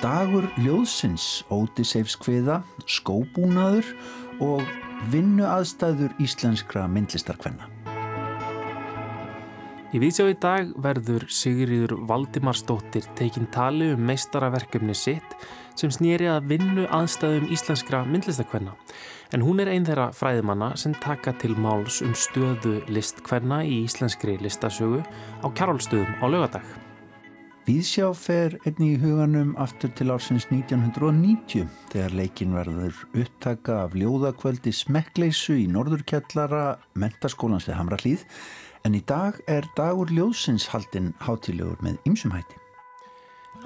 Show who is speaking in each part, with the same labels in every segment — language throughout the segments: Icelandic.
Speaker 1: Dagur ljóðsins, ótiseifskviða, skóbúnaður og vinnuaðstæður íslenskra myndlistarkvenna.
Speaker 2: Í vísjá í dag verður Sigriður Valdimarsdóttir tekinn tali um meistaraverkefni sitt sem snýri að vinnu aðstæðum íslenskra myndlistakvenna. En hún er einn þeirra fræðimanna sem taka til máls um stöðu listkvenna í íslenskri listasögu á kjárálstöðum á lögadag.
Speaker 1: Víðsjá fer einni í huganum aftur til ársins 1990 þegar leikin verður upptaka af ljóðakvöldi smekkleysu í norðurkjallara mentaskólans við Hamrallíð en í dag er dagur ljóðsins haldinn hátilegur með ymsumhætti.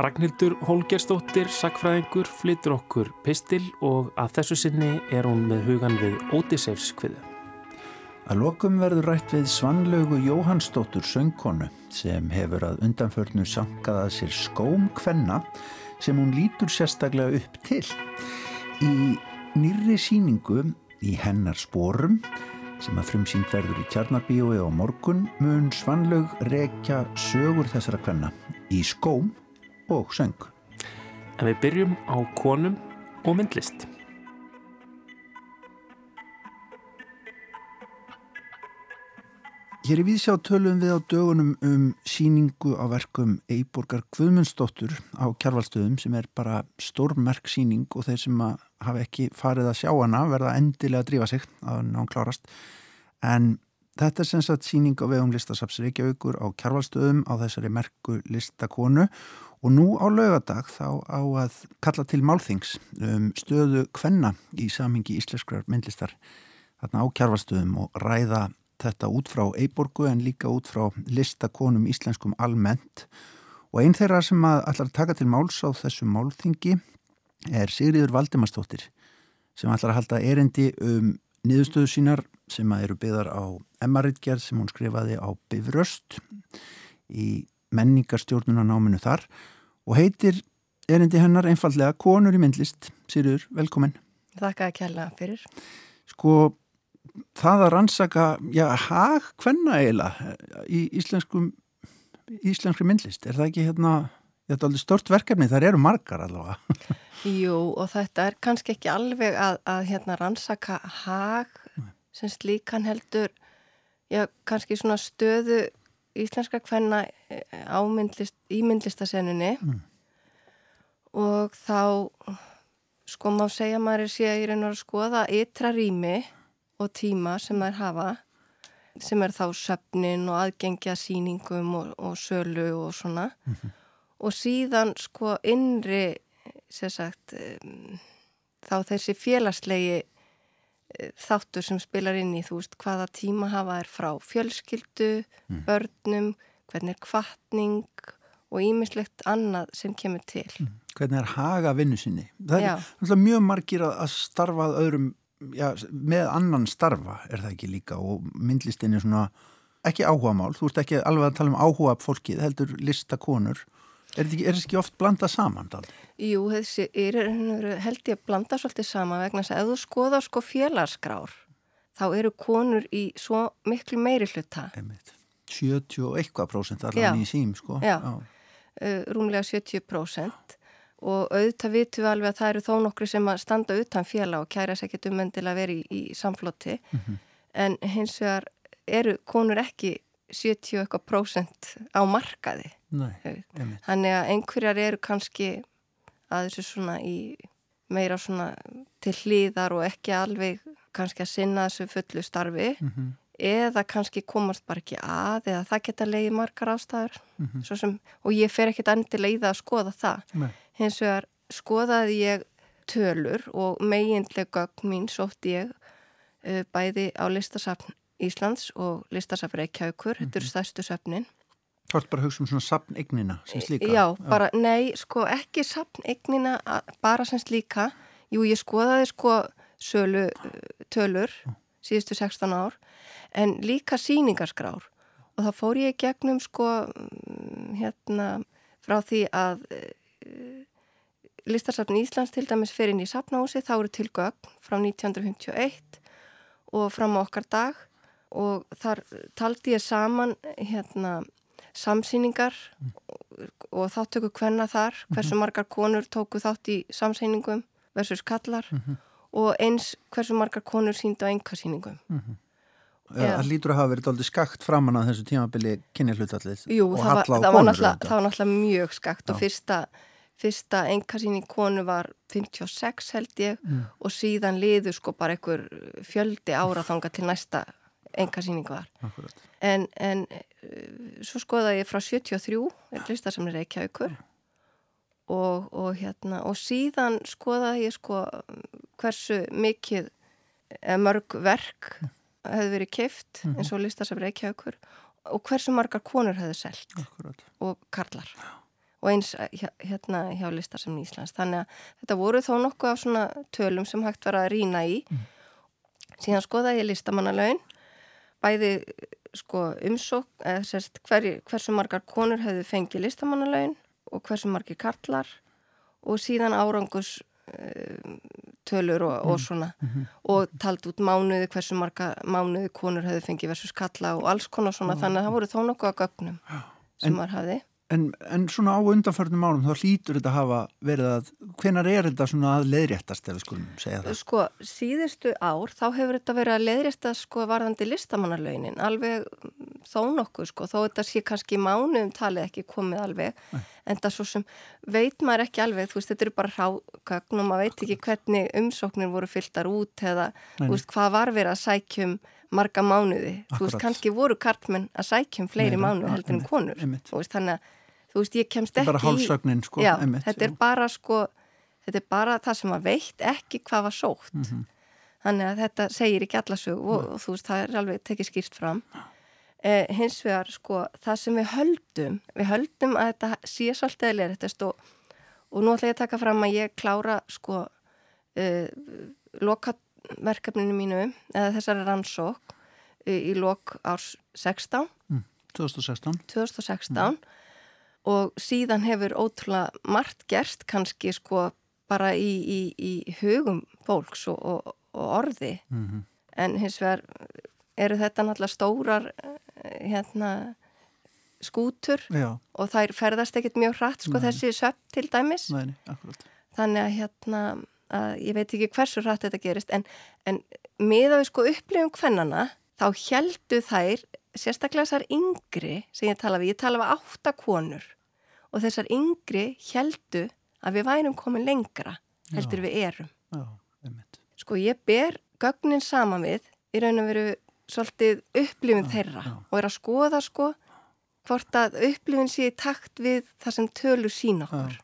Speaker 2: Ragnhildur Holgerstóttir, sakfræðingur, flytur okkur pistil og að þessu sinni er hún með hugan við Ótisefskviðu.
Speaker 1: Að lokum verður rætt við Svanlaugu Jóhannsdóttur söngkonu sem hefur að undanförnu sankaða sér skóm kvenna sem hún lítur sérstaklega upp til. Í nýri síningu í hennar spórum sem að frumsýnd verður í Tjarnarbíói á morgun mun Svanlaug rekja sögur þessara kvenna í skóm og söng.
Speaker 2: En við byrjum á konum og myndlist.
Speaker 1: Hér í Víðsjá tölum við á dögunum um síningu á verkum Eiborgar Guðmundsdóttur á kjarvalstöðum sem er bara stórmerk síning og þeir sem hafa ekki farið að sjá hana verða endilega að drífa sig að hann klárast. En þetta er sem sagt síning á vegum listasaps Reykjavíkur á kjarvalstöðum á þessari merku listakonu og nú á laugadag þá á að kalla til málþings um stöðu kvenna í samhingi íslenskrar myndlistar þarna á kjarvalstöðum og ræða þetta út frá Eiborgu en líka út frá listakonum íslenskum almennt og einn þeirra sem að allar taka til máls á þessu málþingi er Sigriður Valdimarsdóttir sem allar að halda erindi um niðurstöðu sínar sem að eru byggðar á Emmaritgerð sem hún skrifaði á Bifröst í menningarstjórnuna náminu þar og heitir erindi hennar einfallega Konur í myndlist. Sigriður, velkomin.
Speaker 3: Þakka að kjalla fyrir.
Speaker 1: Sko það að rannsaka, já, hag hvenna eiginlega í íslenskum íslenskri myndlist, er það ekki hérna, þetta er alveg stort verkefni, þar eru margar allavega.
Speaker 3: Jú, og þetta er kannski ekki alveg að, að hérna rannsaka hag sem slíkan heldur já, kannski svona stöðu íslenska hvenna eh, ámyndlist, í myndlistasenunni mm. og þá sko má segja maður er síðan í raun og að skoða ytra rými og tíma sem þær hafa sem er þá söfnin og aðgengja síningum og, og sölu og svona mm -hmm. og síðan sko innri sagt, um, þá þessi félagslegi uh, þáttur sem spilar inn í þú veist hvaða tíma hafa er frá fjölskyldu, mm. börnum hvernig er kvartning og ímislegt annað sem kemur til mm.
Speaker 1: Hvernig er haga vinnu sinni? Það Já. er mjög margir að starfað öðrum já, með annan starfa er það ekki líka og myndlistin er svona ekki áhuga mál, þú ert ekki alveg að tala um áhuga fólkið, heldur listakonur er þetta ekki, ekki oft blandað saman? Dál?
Speaker 3: Jú, þessi er, held ég að blanda svolítið saman vegna þess að ef þú skoðar sko félagsgrár þá eru konur í svo miklu meiri hluta
Speaker 1: Einmitt. 70 og eitthvað prósent allavega í sím sko
Speaker 3: Já, já. Uh, rúmlega 70 prósent og auðvitað vitum við alveg að það eru þó nokkru sem að standa utan fjalla og kæra sér ekkert umöndil að vera í, í samflótti mm -hmm. en hins vegar eru konur ekki 70 eitthvað prósent á markaði
Speaker 1: Nei,
Speaker 3: þannig að einhverjar eru kannski að þessu svona í meira svona til hlýðar og ekki alveg kannski að sinna þessu fullu starfi mm -hmm. eða kannski komast bara ekki að eða það geta leiði margar ástæður mm -hmm. sem, og ég fer ekkert andilega í það að skoða það Nei hins vegar skoðaði ég tölur og meginlega mín sótti ég uh, bæði á listasafn Íslands og listasafn Reykjavíkur, mm -hmm. þetta eru mhm. stærstu söfnin.
Speaker 1: Þú ert bara að hugsa um svona safnignina sem slíka?
Speaker 3: Já, bara, Já. nei, sko ekki safnignina bara sem slíka. Jú, ég skoðaði sko sölu uh, tölur síðustu 16 ár en líka síningarskrár og þá fór ég gegnum sko mm, hérna frá því að uh, Listarsafn Íslands til dæmis fer inn í safnási, þá eru til gögn frá 1951 og fram á okkar dag og þar taldi ég saman hérna samsýningar og þáttöku hvenna þar, hversu mhm. margar konur tóku þátt í samsýningum versus kallar mm -hmm. og eins hversu margar konur síndu á engasýningum. Mm -hmm.
Speaker 1: Það lítur að hafa verið aldrei skakt framann á þessu tímabili kynja hlutallið
Speaker 3: Jú, það var, það, var það var náttúrulega mjög skakt og fyrsta, fyrsta engasýning konu var 56 held ég mm. og síðan liður sko bara einhver fjöldi ára þanga til næsta engasýning var. En, en eh, svo skoða ég frá 73 listar sem er Reykjavíkur og, og hérna og síðan skoða ég sko hversu mikið eh, mörg verk hefði verið keift mm -hmm. eins og listar sem Reykjavíkur og hversu margar konur hefði selgt og karlar og eins eh, hérna hjá listar sem Íslands þannig að þetta voru þó nokkuð af svona tölum sem hægt var að rína í mm. síðan skoða ég listamannalaun bæði sko umsók, eða sérst hver, hversu margar konur hefðu fengið listamannalaun og hversu margir karlar og síðan árangus uh, tölur og, og mm. svona mm -hmm. og talt út mánuði hversu marga mánuði konur hefðu fengið versus kalla og alls konar svona mm. þannig að það voru þó nokkuð að gögnum sem maður hafði
Speaker 1: En, en svona á undanförnum árum þá hlýtur þetta að hafa verið að hvenar er þetta svona að leiðréttast ef við skulum segja það?
Speaker 3: Sko síðustu ár þá hefur þetta verið að leiðréttast sko varðandi listamannarlaunin alveg þó nokkuð sko þó þetta sé kannski mánuðum talið ekki komið alveg Nei. en það svo sem veit maður ekki alveg þú veist þetta eru bara rákagn og maður veit ekki hvernig umsóknir voru fylltar út eða þú veist hvað var verið að sækjum marga mánuði, Akkurat. þú veist kannski voru kartmenn að sækjum fleiri Nei, mánuði heldur en konur, þú veist þannig að þú veist, ég kemst ekki...
Speaker 1: Þetta bara hálfsögnin, sko.
Speaker 3: Já, einmitt, þetta er bara, sko, þetta er bara það sem að veit ekki hvað var sótt. Mm -hmm. Þannig að þetta segir ekki allasög og, og þú veist, það er alveg tekið skýrt fram. Eh, hins vegar, sko, það sem við höldum, við höldum að þetta sé svolítið eða leiristest og, og nú ætla ég að taka fram að ég klára, sko, eh, lokaverkefninu mínu, eða þessari rannsók eh, í lok árs 16.
Speaker 1: Mm, 2016.
Speaker 3: 2016. Mm og síðan hefur ótrúlega margt gerst kannski sko bara í, í, í hugum fólks og, og, og orði mm -hmm. en hins vegar eru þetta náttúrulega stórar eh, hérna skútur Já. og þær ferðast ekkert mjög hratt sko Nei. þessi söpp til dæmis
Speaker 1: Nei,
Speaker 3: þannig að hérna að ég veit ekki hversu hratt þetta gerist en, en með að við sko upplifum hvernana þá heldu þær sérstaklega þessar yngri sem ég tala við, ég tala við átta konur og þessar yngri heldu að við værum komin lengra heldur já, við erum.
Speaker 1: Já,
Speaker 3: sko ég ber gögnin saman við í raun og veru svolítið upplifin já, þeirra og er að skoða sko hvort að upplifin sé í takt við það sem tölur sín okkur.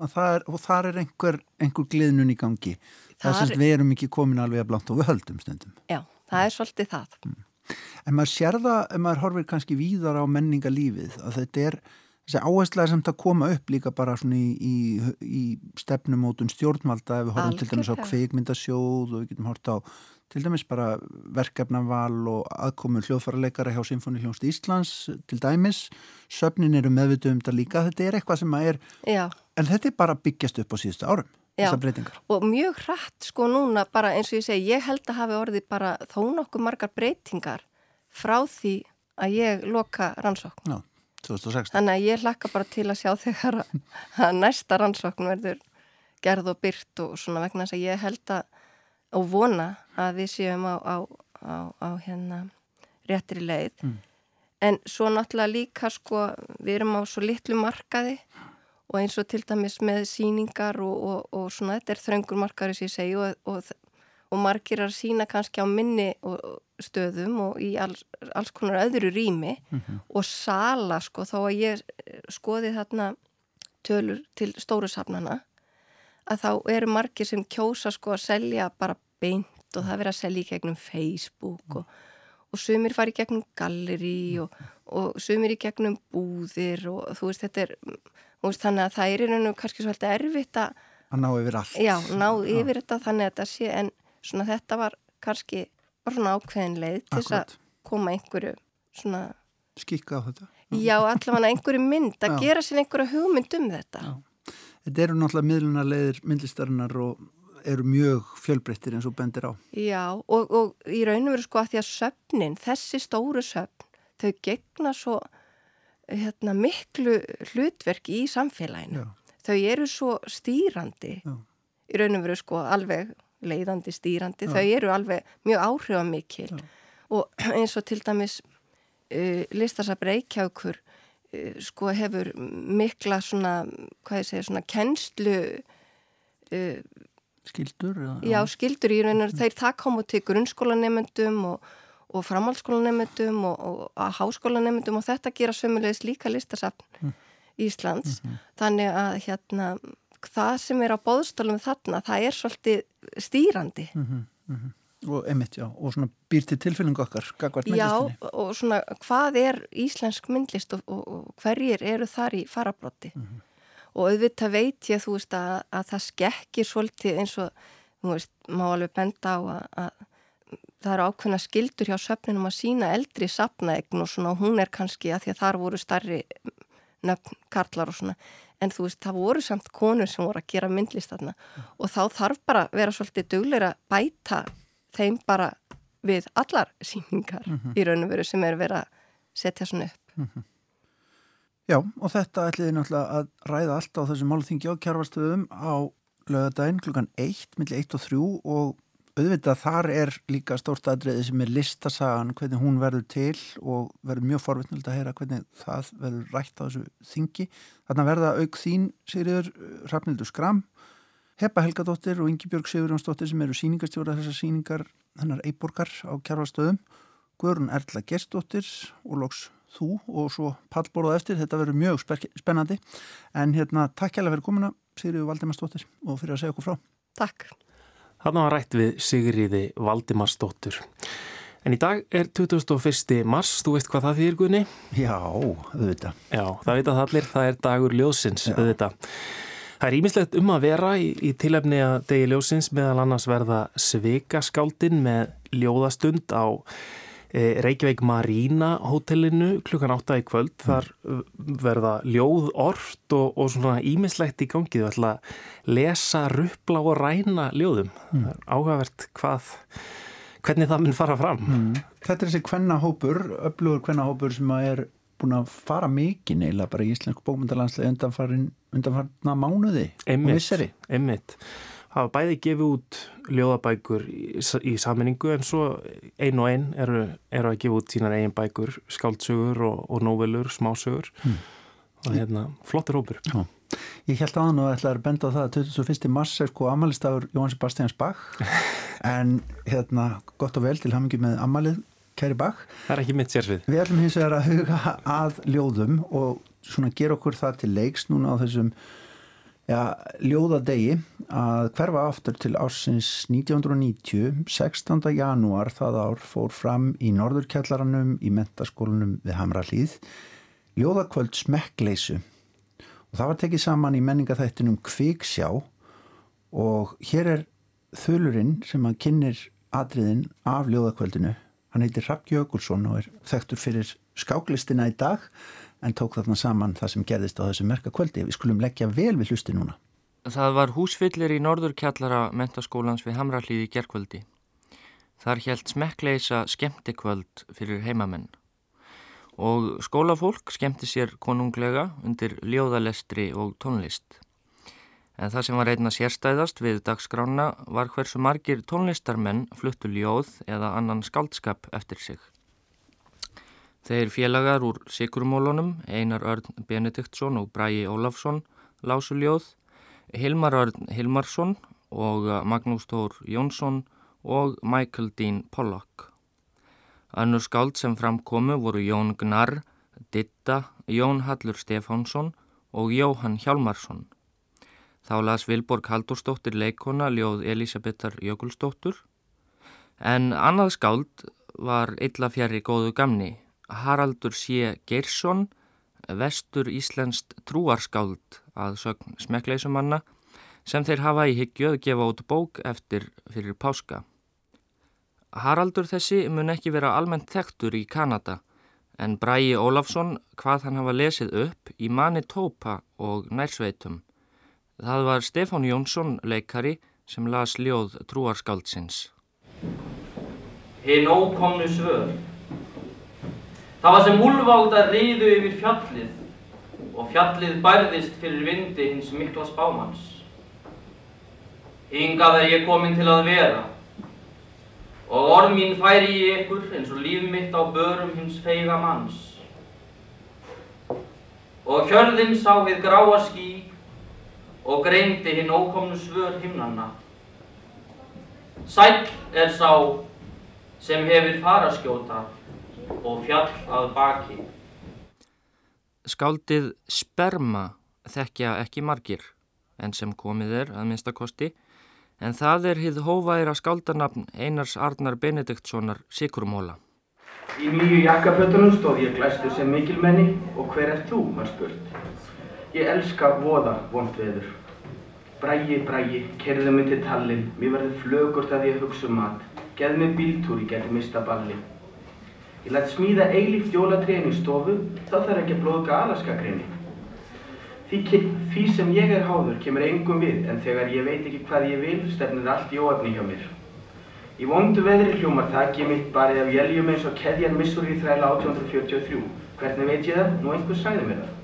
Speaker 1: Og, er, og þar er einhver, einhver gliðnun í gangi. Það er sem við erum ekki komin alveg að blanta og við höldum stundum.
Speaker 3: Já, það er svolítið það. Mm.
Speaker 1: En maður sér það, maður horfir kannski víðar á menningalífið, að þetta er þessi áhersla er samt að koma upp líka bara svona í, í, í stefnumótun stjórnvalda ef við horfum til dæmis á kveikmyndasjóð og við getum hort á til dæmis bara verkefnaval og aðkomur hljóðfærarleikara hjá Sinfoni hljónst Íslands til dæmis. Söfnin eru meðvituð um þetta líka þetta er eitthvað sem að er
Speaker 3: Já.
Speaker 1: en þetta er bara byggjast upp á síðustu árum þessar breytingar.
Speaker 3: Og mjög hratt sko núna bara eins og ég segi, ég held að hafi orðið bara þó nokkuð margar breytingar frá því að ég loka rannsókn.
Speaker 1: Já. 2016.
Speaker 3: Þannig að ég hlakka bara til að sjá þegar að næsta rannsókn verður gerð og byrt og svona vegna þess að ég held að og vona að við séum á, á, á, á hérna réttri leið. Mm. En svo náttúrulega líka sko við erum á svo litlu markaði og eins og til dæmis með síningar og, og, og svona þetta er þröngur markaður sem ég segi og, og og margir að sína kannski á minni stöðum og í alls, alls konar öðru rými mm -hmm. og sala sko þó að ég skoði þarna tölur til stórusafnana að þá eru margir sem kjósa sko að selja bara beint og það verður að selja í gegnum Facebook og, og sumir fari í gegnum galleri og, og sumir í gegnum búðir og þú veist þetta er veist, þannig að það er einhvern veginn kannski svolítið erfitt að
Speaker 1: að ná yfir allt
Speaker 3: já, ná yfir já. þetta þannig að þetta sé en svona þetta var kannski bara svona ákveðin leið til þess að koma einhverju svona
Speaker 1: skikka á þetta
Speaker 3: já, allavega einhverju mynd að já. gera sér einhverju hugmynd um þetta já.
Speaker 1: Þetta eru náttúrulega miðlunarleiðir myndlistarinnar og eru mjög fjölbreyttir eins og bendir á
Speaker 3: Já, og, og í raunum veru sko að því að söfnin, þessi stóru söfn þau gegna svo hérna, miklu hlutverki í samfélaginu. Já. Þau eru svo stýrandi, Já. í raun og veru sko alveg leiðandi stýrandi, Já. þau eru alveg mjög áhrifamikil og eins og til dæmis uh, listasab Reykjavíkur uh, sko hefur mikla svona, hvað ég segja, svona kennslu
Speaker 1: uh, skildur?
Speaker 3: Já, skildur í raun og þeir takk á múti grunnskólanemyndum og, og framhaldsskólanemyndum og, og, og háskólanemyndum og þetta gera sömulegis líka listasafn mm. Íslands. Mm -hmm. Þannig að hérna það sem er á bóðstólum þarna, það er svolítið stýrandi.
Speaker 1: Mm -hmm. Og emitt, já, og svona býr til tilfylgjum okkar.
Speaker 3: Já, og svona hvað er íslensk myndlist og, og hverjir eru þar í farabrotti? -hmm og auðvitað veit ég þú veist að, að það skekkir svolítið eins og þú veist, má alveg benda á að, að það eru ákveðna skildur hjá söfninum að sína eldri sapnaegn og svona hún er kannski að því að þar voru starri nöfn, karlar og svona en þú veist, það voru samt konur sem voru að gera myndlist þarna mm. og þá þarf bara vera svolítið dugleira að bæta þeim bara við allar síningar mm -hmm. í raun og veru sem er verið að setja svona upp mm -hmm.
Speaker 1: Já, og þetta ætliði náttúrulega að ræða allt á þessu málþingi á kjárvarstöðum á lögadaginn klukkan 1, millir 1 og 3 og auðvitað þar er líka stórt aðriði sem er listasagan, hvernig hún verður til og verður mjög forvittnöld að heyra hvernig það verður rætt á þessu þingi. Þarna verða auk þín, Sigriður, Rafnildur Skram, Heppa Helgadóttir og Ingi Björg Sigurjónsdóttir sem eru síningarstjóra þessar síningar hennar Eiborgar á kjárvarstöðum, Guðrun Erla Gestóttir og loks þú og svo pallborða eftir, þetta verður mjög spennandi. En hérna takk hjálpa fyrir komuna Sigriði Valdimarsdóttir og fyrir að segja okkur frá.
Speaker 3: Takk
Speaker 2: Þannig að rætt við Sigriði Valdimarsdóttir En í dag er 21. mars, þú veist hvað það þýr Gunni?
Speaker 1: Já, auðvitað
Speaker 2: Já, það veit að allir, það er dagur ljósins Já. auðvitað Það er ímislegt um að vera í, í tilefni að degi ljósins meðal annars verða sveikaskáldin með ljóðastund á Reykjavík Marína hótelinu klukkan 8 í kvöld mm. þar eh, verða ljóð orft og, og svona ímislegt í gangi þú ætla að lesa, ruppla og ræna ljóðum mm. áhugavert hvað hvernig það mun fara fram mm.
Speaker 1: Þetta er þessi kvennahópur öflugur kvennahópur sem er búin að fara mikið neila bara í Íslensku bókmyndalanslega undanfarna mánuði
Speaker 2: einmitt, og visseri Einmitt hafa bæði gefið út ljóðabækur í, í saminningu en svo ein og ein eru, eru að gefa út sínar eigin bækur, skáldsögur og, og nóvelur, smásögur hmm. og hérna, flottir hópur Já.
Speaker 1: Ég held aðan og ætlaði að benda á það að 21. mars er sko amalistafur Jóhann Sebastians Bach en hérna, gott og vel til hamingi með amalið kæri Bach
Speaker 2: Það er ekki mitt sérsvið
Speaker 1: Við ætlum hins vegar að huga að ljóðum og svona gera okkur það til leiks núna á þessum ja, ljóðadegi að hverfa aftur til ásins 1990, 16. janúar það ár fór fram í Norðurkjallaranum í mentaskólanum við Hamrallíð, ljóðakvöld smekkleysu og það var tekið saman í menningathættinum Kvíksjá og hér er þölurinn sem að kynir atriðin af ljóðakvöldinu hann heitir Rapp Jökulsson og er þekktur fyrir skáklistina í dag en tók þarna saman það sem gerðist á þessu merka kvöldi. Við skulum leggja vel við hlusti núna.
Speaker 4: Það var húsfyllir í norðurkjallara mentaskólans við Hamrallíði gerkvöldi. Þar helt smekkleisa skemmtikvöld fyrir heimamenn. Og skólafólk skemmti sér konunglega undir ljóðalestri og tónlist. En það sem var einna sérstæðast við dagskrána var hversu margir tónlistarmenn fluttu ljóð eða annan skaldskap eftir sig. Þeir félagar úr Sikurmólunum, Einar Örn Benediktsson og Bræi Ólafsson lásu ljóð, Hilmar Örn Hilmarsson og Magnús Tór Jónsson og Michael Dean Pollock. Önnur skáld sem framkomu voru Jón Gnarr, Ditta, Jón Hallur Stefánsson og Jóhann Hjálmarsson. Þá las Vilborg Haldurstóttir leikona ljóð Elisabethar Jökulstóttur en annað skáld var illa fjari góðu gamni Haraldur C. Geirsson, vestur Íslenskt trúarskáld að sögn smekkleisumanna sem þeir hafa í hyggju að gefa út bók eftir fyrir páska. Haraldur þessi mun ekki vera almennt þektur í Kanada en Bræi Ólafsson hvað hann hafa lesið upp í Manitoba og nærsveitum. Það var Stefán Jónsson leikari sem las ljóð trúarskáldsins. Hinn ókomnu svör
Speaker 5: Það var sem úlváta riðu yfir fjallið og fjallið bærðist fyrir vindi hins mikla spámans. Hingað er ég komin til að vera og orð mín færi í ykkur eins og líf mitt á börum hins feiga manns. Og hjörðin sá við gráa ský og greindi hinn ókomnu svör himnanna. Sæll er sá sem hefur faraskjóta og fjall að baki.
Speaker 4: Skáldið sperma þekkja ekki margir, en sem komið er að minnstakosti, en það er hið hóværa skáldanafn Einars Arnar Benediktssonar Sikurmóla.
Speaker 5: Í nýju jakkafötunum stóð ég glæstur sem mikilmenni og hver er þú, var spurt. Ég elska voða vond veður. Brægi, brægi, kerðu mig til tallinn, mér verður flögurt að ég hugsa um mat. Geð mig bíltúr, ég geti mista balli. Ég lætt smíða eilíft jólatréin í stofu, þá þarf ekki að blóðga alaskagreini. Því, því sem ég er háður kemur engum við, en þegar ég veit ekki hvað ég vil, stefnir allt í óöfni hjá mér. Í vondu veðri hljómar þakki mitt barið af jæljum eins og keðjan Missouri þræla 1843. Hvernig veit ég það? Nú einhver sagði mér það.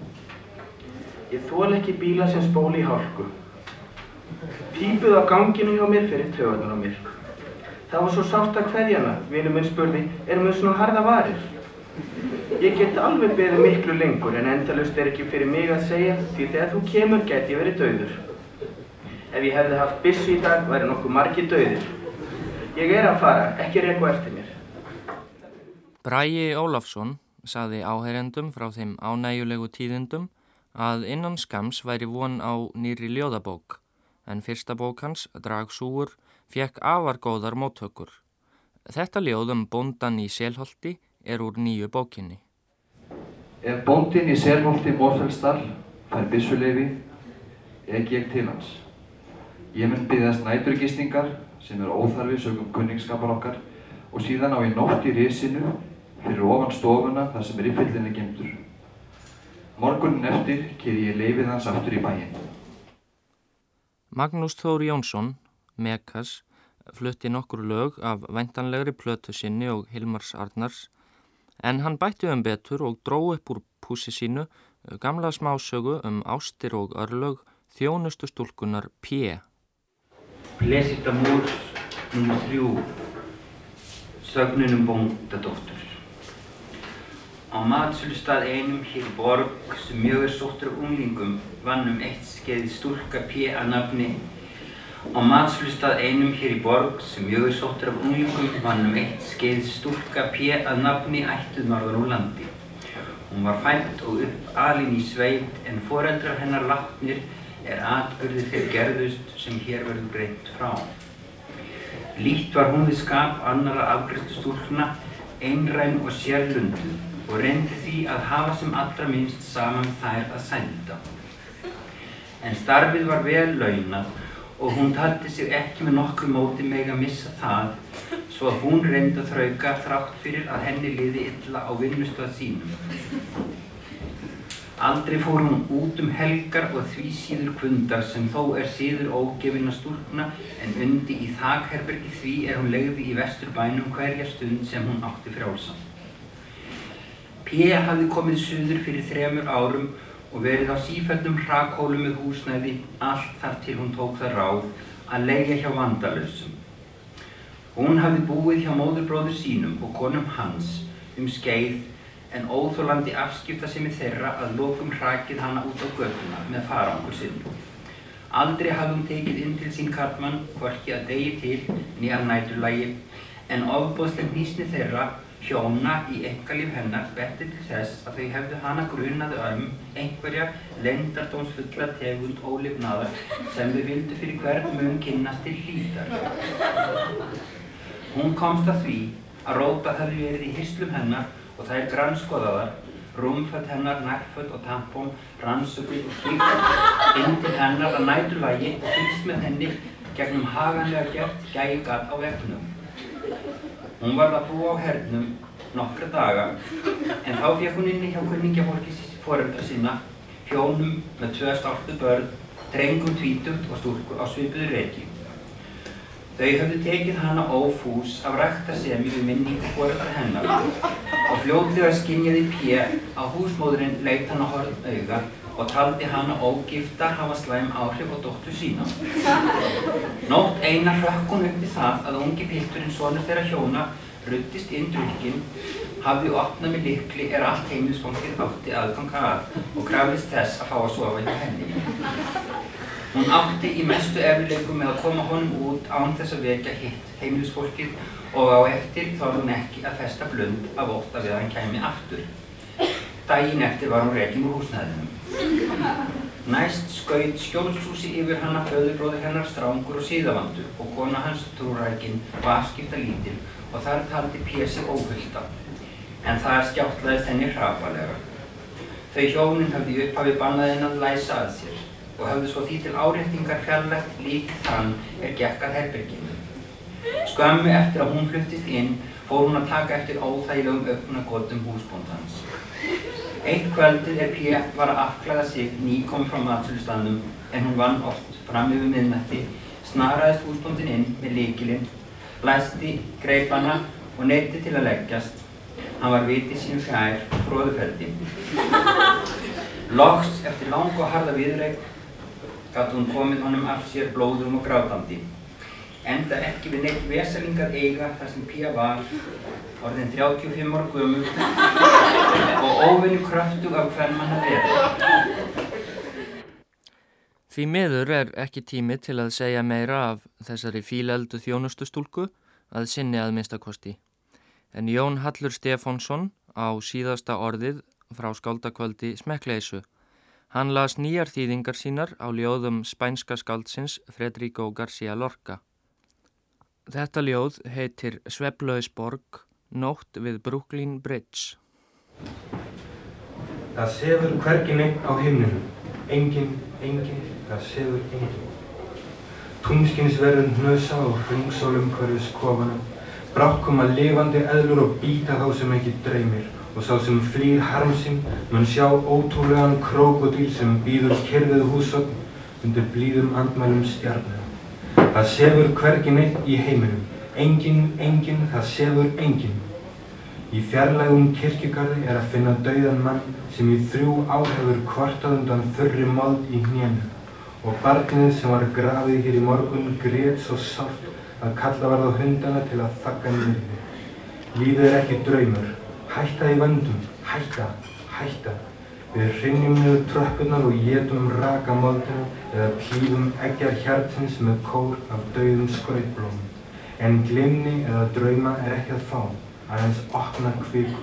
Speaker 5: Ég þól ekki bíla sem spóli í hálku. Pípuð á ganginu hjá mér fyrir töðunar á mér. Það var svo sátt að hverjana, vinnu minn spurði, erum við svona harða varir? Ég get alveg beðið miklu lengur en endalust er ekki fyrir mig að segja því þegar þú kemur get ég verið dauður. Ef ég hefði haft bissu í dag væri nokkuð margi dauðir. Ég er að fara, ekki reyku eftir mér.
Speaker 4: Bræi Ólafsson saði áheyrendum frá þeim ánægjulegu tíðindum að innan skams væri von á nýri ljóðabók en fyrsta bók hans, Dragsúur, fekk afargóðar móttökur. Þetta ljóðum bóndan í Selholti er úr nýju bókinni.
Speaker 6: Ef bóndin í Selholti Mórsfellsdal fær bissuleifi, ekki ég til hans. Ég mun byggðast næturgistingar sem er óþarfi sögum kunningsskapar okkar og síðan á ég nótt í risinu fyrir ofan stofuna þar sem er í fyllinni gemdur. Morgunin eftir kýri ég leifið hans aftur í bæinn.
Speaker 4: Magnús Þóri Jónsson Mekas flutti nokkur lög af væntanlegri plötu sinni og Hilmars Arnars en hann bætti um betur og dró upp úr púsi sínu gamla smásögu um ástir og örlög þjónustu stúlkunar P.
Speaker 7: Blesita múrs nr. 3 Sögnunum bóndadóttur Á matsölustad einum hér borg sem mjög er sóttur unglingum vannum eitt skeið stúlka P. að nafni Á matslustað einum hér í borg sem mjög er sóttur af unglingum vannum eitt skeið stúlka P. að nafni ættuð norðan úr landi. Hún var fæmt og upp alin í sveit en foreldrar hennar látnir er atbyrðið fyrir gerðust sem hér verður greint frá. Lít var hún við skap annara afgriðstu stúlkna, einræn og sérlundu og reyndi því að hafa sem allra minnst saman þær að sænda. En starfið var vel launað og hún taldi sig ekki með nokkru móti meg að missa það svo að hún reyndi að þrauka þrátt fyrir að henni liði illa á vinnustöð sínum. Aldrei fór hún út um helgar og því síður kvundar sem þó er síður ógefin að stúrkna en undi í þakherbergi því er hún legði í vestur bænum hverja stund sem hún átti frjálsam. P. hafði komið suður fyrir þremur árum og verið á sífældum hrakhólum með húsnæði allt þar til hún tók það ráð að leigja hjá vandalösum. Hún hafði búið hjá móðurbróður sínum og konum hans um skeið en óþólandi afskipta sem er þeirra að lokum hrakið hana út á göttuna með farangur sinn. Aldrei hafði hún tekið inn til sín karlmann, hvorki að degi til nýjar næturlægi, en ofbóðsleg nýsni þeirra hjóna í engalíf hennar betti til þess að þau hefðu hana grunaðu um einhverja lendardómsfulla tegund ólifnaðar sem þau vildu fyrir hvern mun kynnast til hlítar. Hún komst að því að rótað hefði verið í hyslum hennar og er grannskoðaðar, rúmföld hennar, nærföld og tampón, rannsökuð og hlýtt inn til hennar að næturvægi og fylgst með henni gegnum haganlega gert gægat á vefnum. Hún var að búa á hernum nokkra daga en þá fekk hún inni hjá kunningjafólki foreldra sína, hjónum með tvö stáltu börn, drengum tvítugt og stúrku á svipuðu reiki. Þau höfðu tekið hana ófús af ræktasemi við minningu fóröldar hennar og fljóðlega skinjaði P. að húsmóðurinn leitt hana horn auga og taldi hana ógifta hafa slæm áhrif á dóttu sína. Nótt eina hrökk hún upp í það að ungi pilturinn sonur þeirra hjóna ruttist inn drukkinn, hafði opnað með likli er allt heimilisfólkið átti aðganga að og krafðist þess að fá að sofa hjá henni. Hún átti í mestu eflileikum með að koma honum út án þess að vekja hitt heimilisfólkið og á eftir þáði hún ekki að festa blund af við að hann kæmi aftur. Dægin eftir var hún rekin úr húsnæðinum. Næst skaut skjólshúsi yfir hann að föðurbróður hennar strángur og síðavandur og kona hans trúrækin og afskipta lítil og þar taldi Pési óhullta. En þar skjáttlaðist henni hrapalega. Þau hjónin hafði upphafi bannaðinn að læsa að sér og hafði svo því til áréttingar fjarlægt lík þann er gekk að herberginu. Skömmu eftir að hún fluttist inn fór hún að taka eftir óþægilegum öfnagotum húsbóndans. Eitt kvöldið er P. var að afklæða sig nýkom frá matsölustannum en hún vann oft fram yfir miðnætti, snaraðist húsbóndin inn með líkilinn, læsti greipana og neytti til að leggjast. Hann var vitið sínum fjær og fróðuferdi. Loks eftir lang og harða viðreik gat hún komið honum af sér blóðum og grátandi. Enda ekki við neitt veselingar eiga þar sem Pía var, orðin 35 ára gömul og óvinni kröftug af hvern mann að vera.
Speaker 4: Því miður er ekki tími til að segja meira af þessari fíleldu þjónustustúlku að sinni að minnstakosti. En Jón Hallur Stefánsson á síðasta orðið frá skáldakvöldi Smekkleisu Hann las nýjar þýðingar sínar á ljóðum spænska skáldsins Fredrico García Lorca. Þetta ljóð heitir Sveblauðsborg, nótt við Brooklyn Bridge.
Speaker 8: Það sefur hvergin einn á himninu, engin, engin, það sefur engin. Tungskinsverðin hnösa og hringsólum hverjus kofana, brákkum að lifandi eðlur og býta þá sem ekki dreymir og sá sem flýr harmsinn mun sjá ótrúlegan krokodíl sem býður kyrfið húsögn undir blíðum andmælum stjarnum. Það sefur hvergi neitt í heiminum, enginn, enginn, það sefur enginn. Í fjarlægum kirkjugarði er að finna dauðan mann sem í þrjú áhefur kvartað undan þurri mold í hnénu og barnið sem var grafið hér í morgun greit svo sátt að kalla varð á hundana til að þakka nýrði. Lífið er ekki draumur, Hætta í vöndum, hætta, hætta. Við hrinnjum niður tröppunar og getum raka moldina eða klífum eggjar hjartins með kór af dauðum skrautblómum. En glimni eða drauma er ekki að fá, aðeins opna kvík.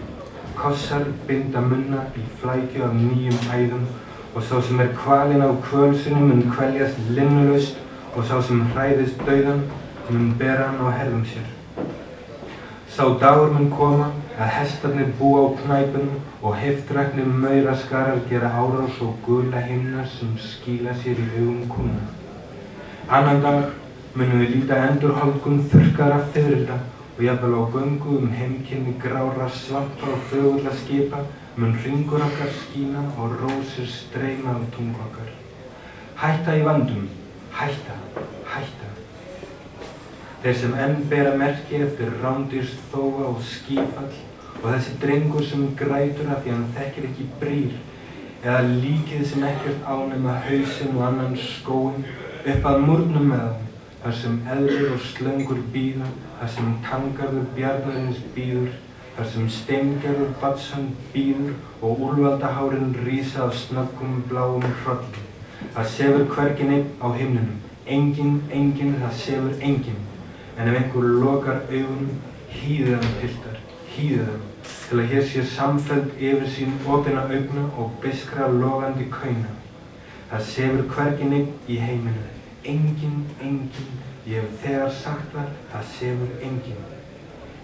Speaker 8: Kossar binda munna í flækju af nýjum æðum og sá sem er kvalinn á kvölsunum mun kvæljast linnulaust og sá sem hræðist dauðan mun bera hann á herðum sér. Sá dagur mun koma að hestarnir búa á knæpunum og heftræknir mauraskarar gera árás og gula himna sem skíla sér í augum kuna. Annan dag munum við líta endurhaldgun þurkara fyrirda og jafnvel á göngu um heimkynni grára svampa og fögulla skipa mun ringur okkar skína og rósir streyma af tungu okkar. Hætta í vandum, hætta, hætta. Þeir sem enn bera merki eftir rándýrst þóa og skífall og þessi drengur sem grætur af því hann þekkir ekki brýr eða líkið sem ekkert ánema hausinn og annan skóin upp að múrnum með hann þar sem eðlur og slöngur býða, þar sem tangarður bjarnarins býður, þar sem steingerður batsan býður og úlvaldahárin rýsa af snaggum bláum hrollum. Það sefur hvergin einn á himninum, enginn, enginn, það sefur enginn en ef einhver lokar augunum, hýðir hann piltar, hýðir hann, til að hér sé samfeld yfir sín opina augna og biskra logandi kauna. Það sefur hvergin einn í heiminu, enginn, enginn, ég hef þegar sagt það, það sefur enginn.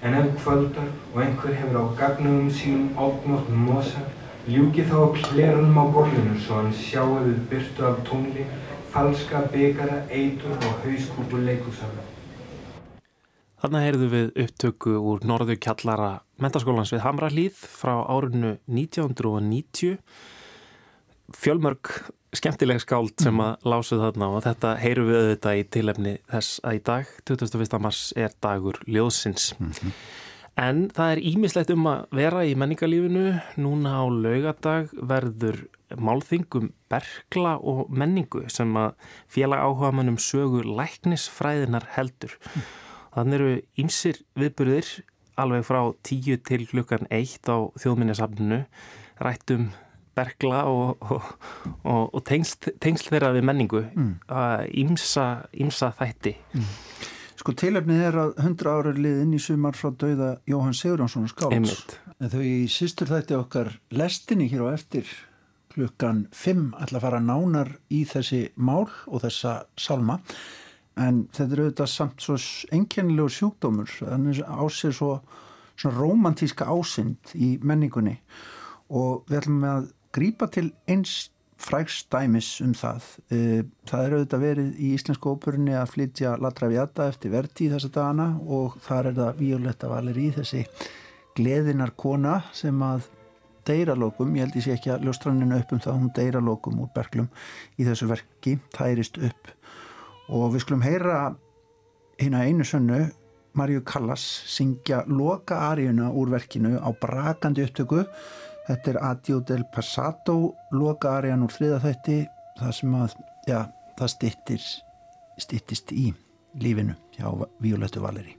Speaker 8: En ef kvöldar og einhver hefur á gagnugum sínum ógnótt mosa, ljúki þá á klerunum á borlinu svo hann sjáu við byrtu af tungli, falska byggara, eitur og hauskúpu leikúsana.
Speaker 2: Þarna heyrðu við upptöku úr norðu kjallara mentaskólans við Hamralíð frá árinu 1990. fjölmörg skemmtileg skáld sem
Speaker 1: Mhm.
Speaker 2: að lásuð þarna og þetta heyru við auðvitað í tilefni þess að í dag, 21. mars, er dagur ljóðsins.
Speaker 1: Mhm.
Speaker 2: En það er ímislegt um að vera í menningarlífinu. Núna á laugardag verður málþingum bergla og menningu sem að félag áhuga mannum sögu læknisfræðinar heldur. Þannig eru ýmsir viðburðir alveg frá tíu til klukkan eitt á þjóðminnesafninu rættum bergla og, og, og, og tengsl, tengsl þeirra við menningu ímsa, ímsa þætti.
Speaker 1: Sko tilefnið er að 100 ára liðin í sumar frá dauða Jóhann Sigurjónsson. En þau í sístur þætti okkar lestinni hér á eftir klukkan 5 ætla að fara nánar í þessi mál og þessa salma. En þetta er auðvitað samt svo enkennilegur sjúkdómur. Þannig ásir svo svona romantíska ásind í menningunni og við ætlum að grípa til eins frægstæmis um það. Eh, Það er auðvitað verið í Íslensku óperunni að flytja La Traviata eftir verti í þessa dagana og þar er það Violetta Valeri, þessi gleðinar kona sem að deyralokum, ég held ég sé ekki að ljóstranninu upp um það, hún deyralokum úr berglum í þessu verki, tærist upp. Og við skulum heyra hérna einu sönnu Marju Callas syngja loka aríuna úr verkinu á brakandi upptöku þetta er Adio del Passato loka arían úr þriða þætti það sem að, já, það stittir stittist í lífinu hjá Violettu Valeri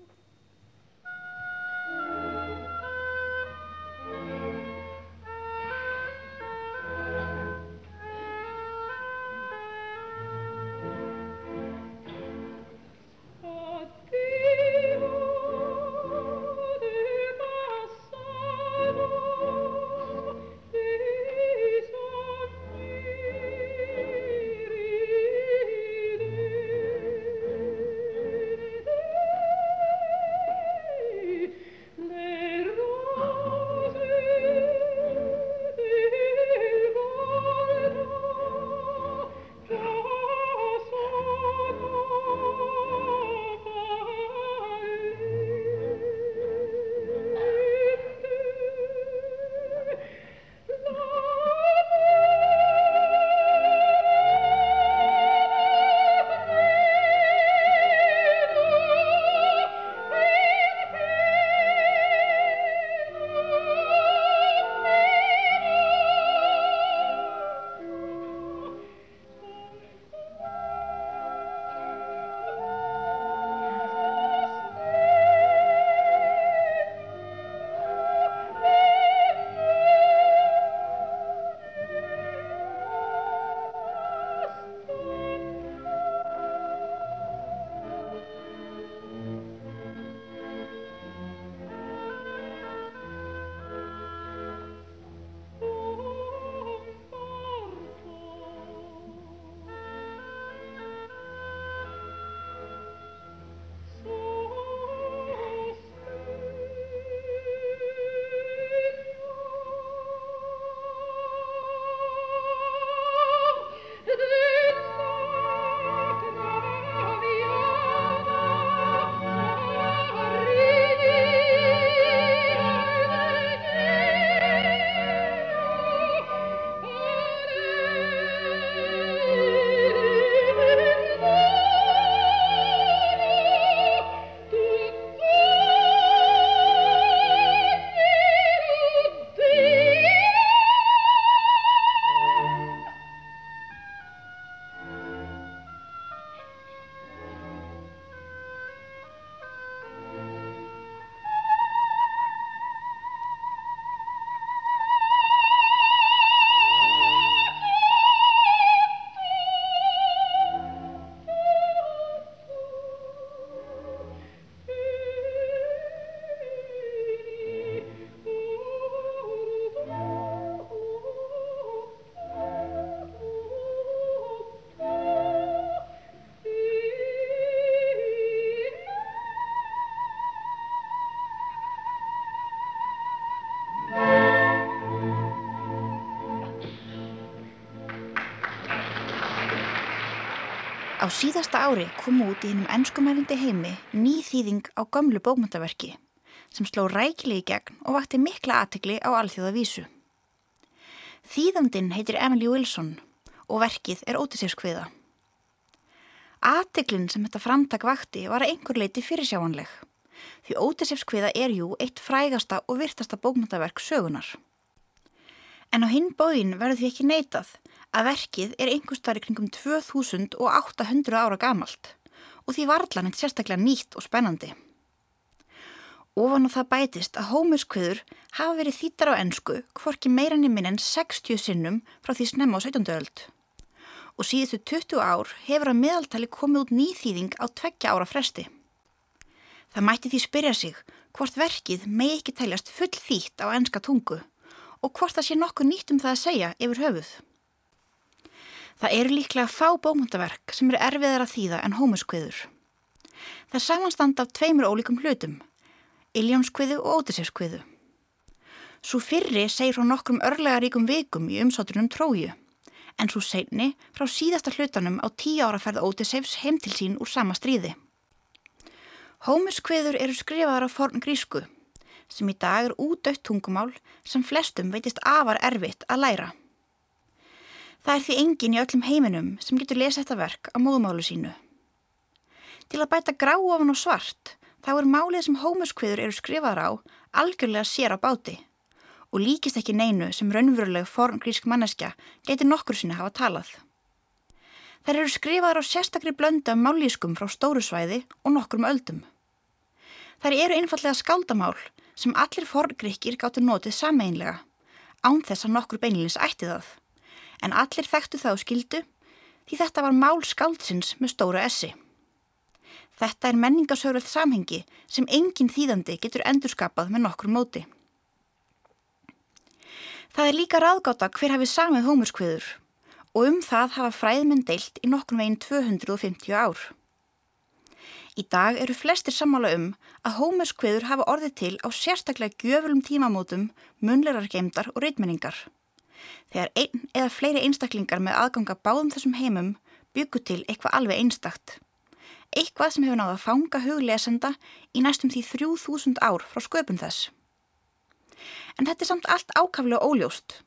Speaker 9: síðasta ári kom út í hennum ennskumælindi heimi ný þýðing á gömlu bókmyndaverki sem sló rækili í gegn og vakti mikla aðtegli á alþjóða vísu. Þýðandin heitir Emily Wilson og verkið er ótisefskviða. Ateglinn sem þetta framtak vakti var að einhver leiti fyrirsjáanleg. Því ótisefskviða er jú eitt frægasta og virtasta bókmyndaverk sögunar. En á hinn bóðin verður því ekki neitað að verkið er einhver starf kringum 2800 ára gamalt og því varðlan eitt sérstaklega nýtt og spennandi. Ofan á það bætist að hómuskviður hafa verið þýttar á ennsku hvorki meirann í minn en 60 sinnum frá því snemma á 17. öld. Og síðustu 20 ár hefur að meðaltali komið út nýþýðing á tveggja ára fresti. Það mætti því spyrja sig hvort verkið megi ekki teljast full þýtt á ennska tungu og hvort það sé nokkuð nýtt um það að segja yfir höfuð. Það eru líklega fá bómundaverk sem eru erfiðar að þýða en hómuskviður. Það samanstanda af tveimur ólíkum hlutum Iljónskviðu og Ótisefskviðu. Svo fyrri segir frá nokkrum örlega ríkum vikum í umsátrunum tróju, en svo segni frá síðasta hlutanum á tíu ára ferð Ótisefs heim til sín úr sama stríði. Hómuskviður eru skrifaðar á forn grísku, sem í dag er útdautt tungumál sem flestum veitist afar erfitt að læra. Það er því engin í öllum heiminum sem getur lesið þetta verk á móðumálu sínu. Til að bæta grá ofan og svart þá er málið sem hómuskviður eru skrifaðar á algjörlega sér á báti og líkist ekki neinu sem raunveruleg forngrísk manneskja getur nokkur sinni hafa talað. Þær eru skrifaðar á sérstakri blönda mállískum frá stóru svæði og nokkrum öldum. Þær eru einfallega skaldamál sem allir forngríkir gáttu notið sameinlega, án þess að nokkur beinilins ætti það, en allir þekktu það á skildu því þetta var mál skaldsins með stóru essi. Þetta er menningasögröð samhengi sem engin þýðandi getur endurskapað með nokkur móti. Það er líka ráðgáta hver hafið samið hómurskviður og um það hafa fræðmenn deilt í nokkur veginn 250 ár. Í dag eru flestir sammála um að hómurskviður hafa orðið til á sérstaklega gjöfulum tímamótum, munlerar geimdar og reitmenningar. Þegar einn eða fleiri einstaklingar með aðganga báðum þessum heimum byggu til eitthvað alveg einstakt eitthvað sem hefur náða að fanga huglesenda í næstum því 3000 ár frá sköpun þess. En þetta er samt allt ákaflega óljóst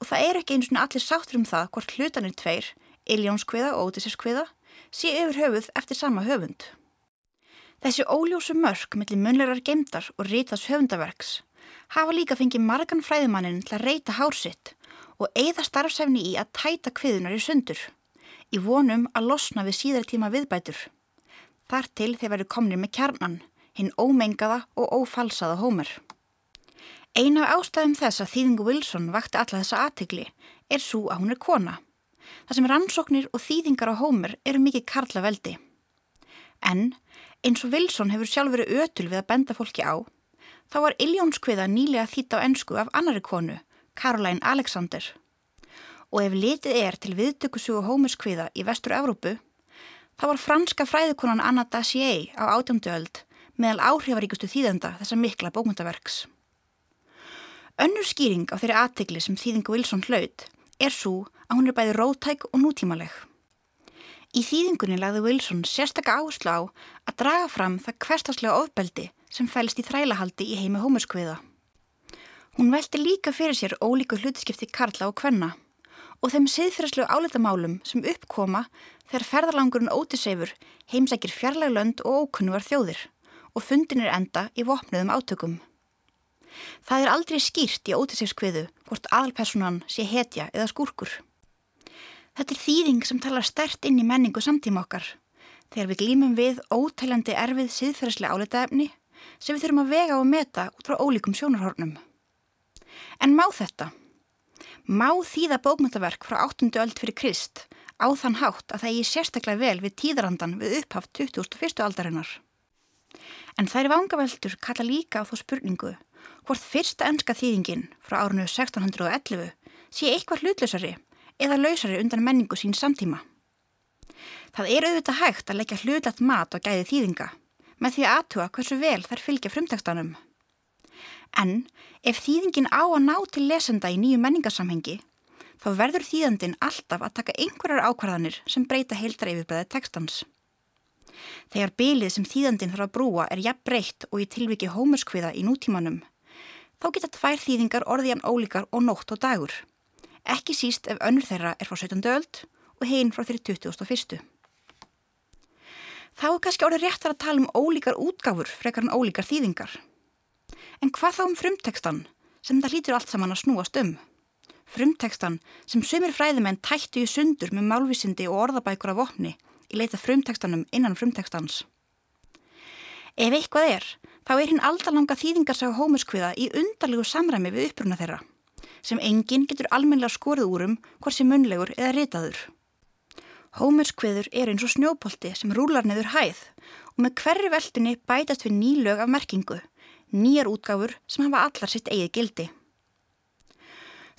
Speaker 9: og það er ekki einu svona allir sáttur um það hvort hlutanir tveir, Iljónskviða og Ótisirskviða, sé yfir höfuð eftir sama höfund. Þessi óljósu mörk millir munlerar gemdar og rítas höfundaverks hafa líka fengið margan fræðimannin til að reyta hársitt og eigða starfsefni í að tæta kviðunar í sundur, í vonum að losna við síðar tíma viðbætur. Þar til þeir veru komnir með kjarnan, hinn ómengaða og ófalsaða Hómer. Eina af ástæðum þess að þýðingu Wilson vakti alla þessa aðtegli er svo að hún er kona. Það sem rannsóknir og þýðingar á Hómer eru mikið karla veldi. En eins og Wilson hefur sjálf verið ötul við að benda fólki á, þá var Iljónskviða nýlega þýtt á ennsku af annari konu, Caroline Alexander. Og ef litið er til viðtökusugu Hómerskviða í vestur Evrópu, Það var franska fræðikonan Anna Dacier á átjómduöld meðal áhrifaríkustu þýðenda þessa mikla bókmyndaverks. Önnur skýring á þeirri aðtegli sem þýðingu Wilson hlaut er svo að hún er bæði rótæk og nútímaleg. Í þýðingunni lagði Wilson sérstakka áherslu á að draga fram það hverstaslega ofbeldi sem fælst í þrælahaldi í heimi hómuskviða. Hún velti líka fyrir sér ólíku hlutskipti Karla og Kvenna og þeim siðfyrirslegu áleitamálum sem uppkoma þegar ferðarlangurinn Ótisefur heimsækir fjarlæglönd og ókunnugar þjóðir og fundin er enda í vopnuðum átökum. Það er aldrei skýrt í Ótisefskviðu hvort aðalpersonan sé hetja eða skúrkur. Þetta er þýðing sem talar stert inn í menningu samtíma okkar þegar við glýmum við ótælandi erfið siðfyrirslega áleitaefni sem við þurfum að vega og meta út frá ólíkum sjónarhornum. En má þetta? má þýða bókmyndaverk frá 8. öld fyrir Krist á þann hátt að það er sérstaklega vel við tíðarandan við upphaft 2001. aldarinnar. En þær vangaveldur kalla líka á þó spurningu hvort fyrsta ennska þýðingin frá árinu 1611 sé eitthvað hlutlösari eða lausari undan menningu sín samtíma. Það er auðvitað hægt að leggja hlutlat mat og gæði þýðinga með því aðtúa hversu vel þær fylgja frumtekstanum. En ef þýðingin á að ná til lesenda í nýju menningarsamhengi, þá verður þýðandin alltaf að taka einhverjar ákvarðanir sem breyta heildar yfirbreðið tekstans. Þegar bylið sem þýðandin þarf að brúa er jafn breytt og í tilviki hómerskviða í nútímanum, þá geta tvær þýðingar orðiðan ólíkar og nótt og dagur. ekki síst ef önnur þeirra er frá 17. öld og hinn frá þeirri 2001. Þá er kannski orðið réttar að tala um ólíkar útgáfur frekar en ólíkar þýðingar. En hvað þá um frumtekstan sem það hlýtur allt saman að snúast um? Frumtekstan sem sömur fræðimenn tættu í sundur með málvísindi og orðabækur af vopni í leita frumtekstanum innan frumtekstans. Ef eitthvað er, þá er hinn aldalanga þýðingarsaga hómuskviða í undarlegu samræmi við uppruna þeirra, sem enginn getur almenlega skorið úrum hvort sem munlegur eða ritaður. Hómuskviður er eins og snjópolti sem rúlar neður hæð og með hverri veldinni bætast við nýlög af merkingu, nýjar útgáfur sem hafa allar sitt eigið gildi.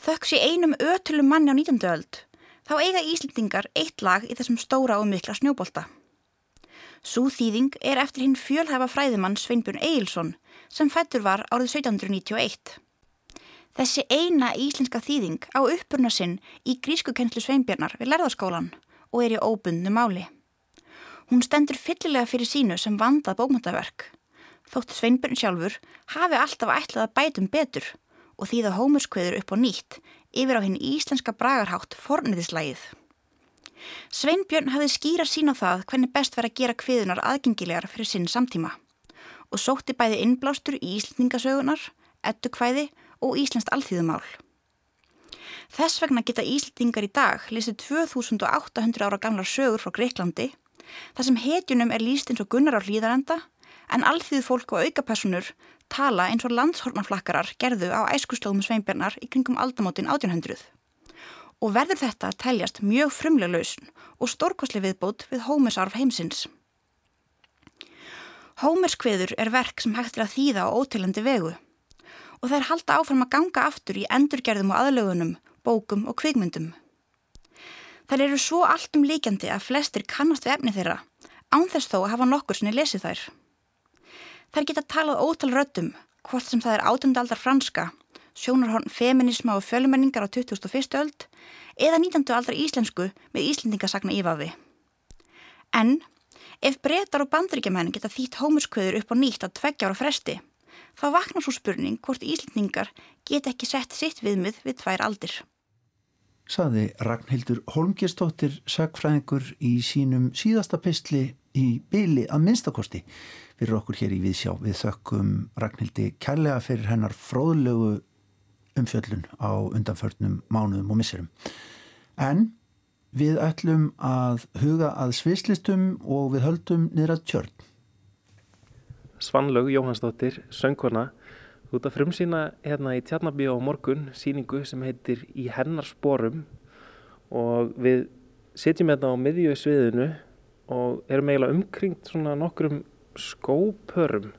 Speaker 9: Þökks í einum ötulum manni á 19. öld, þá eiga Íslendingar eitt lag í þessum stóra og mikla snjóbolta. Sú þýðing er eftir hinn fjölhæfa fræðimann Sveinbjörn Eilsson sem fættur var árið 1791. Þessi eina íslenska þýðing á uppurna sinn í grískukennslu Sveinbjörnar við lærðaskólan og er í óbundnu máli. Hún stendur fyllilega fyrir sínu sem vandað bókmyndaverk. Þótt Sveinbjörn sjálfur hafi alltaf ætlað að bætum betur og þýða hómurskveður upp á nýtt yfir á hinn íslenska bragarhátt forniðislægið. Sveinbjörn hafði skýra sín á það hvernig best verið að gera kviðunar aðgengilegar fyrir sinn samtíma og sótti bæði innblástur í Íslandingasögunar, ettukvæði og Íslandst alþýðumál. Þess vegna geta Íslandingar í dag listið 2800 ára gamlar sögur frá Greiklandi þar sem hetjunum er líst eins og gunnar á hlýðarenda en alþýðu fólk og aukapersonur tala eins og landshornaflakkarar gerðu á æskuslóðum Sveinbjörnar í kringum aldamótin 1800 og verður þetta að teljast mjög frumlega lausn og stórkosli viðbót við Hómersarf heimsins. Hómerskveður er verk sem hægt er að þýða á ótilandi vegu og þær halda áfram að ganga aftur í endurgerðum og aðlögunum, bókum og kvikmyndum. Þær eru svo alltum líkjandi að flestir kannast við efni þeirra, ánþess þó að hafa nokkur sinni lesið þær. Þær geta talað ótal röttum, hvort sem það er átundaldar franska, sjónarhorn feminisma og fjölumenningar á 2001. öld eða 19. aldra íslensku með íslendingasagna ífafi. En ef breytar og bandryggjamenn geta þýtt hómurskvöður upp á nýtt á tveggjára fresti, þá vaknar svo spurning hvort íslendingar get ekki sett sitt viðmið við tvær aldir.
Speaker 1: Saði Ragnhildur Holmgjastóttir sagfræðingur í sínum síðasta pistli í byli að minnstakosti fyrir okkur hér í Viðsjá. Við þökkum Ragnhildi kærlega fyrir hennar fróðlegu umfjöllun á undanförnum mánuðum og misserum. En við ætlum að huga að svislistum og við höldum niður að tjörn.
Speaker 2: Svanlaug Jóhannsdóttir, söngkona, þú ert að frumsýna hérna í Tjarnabí á morgun síningu sem heitir Í hennar sporum og við setjum hérna á miðju sviðinu og erum eiginlega umkringt svona nokkrum skópörum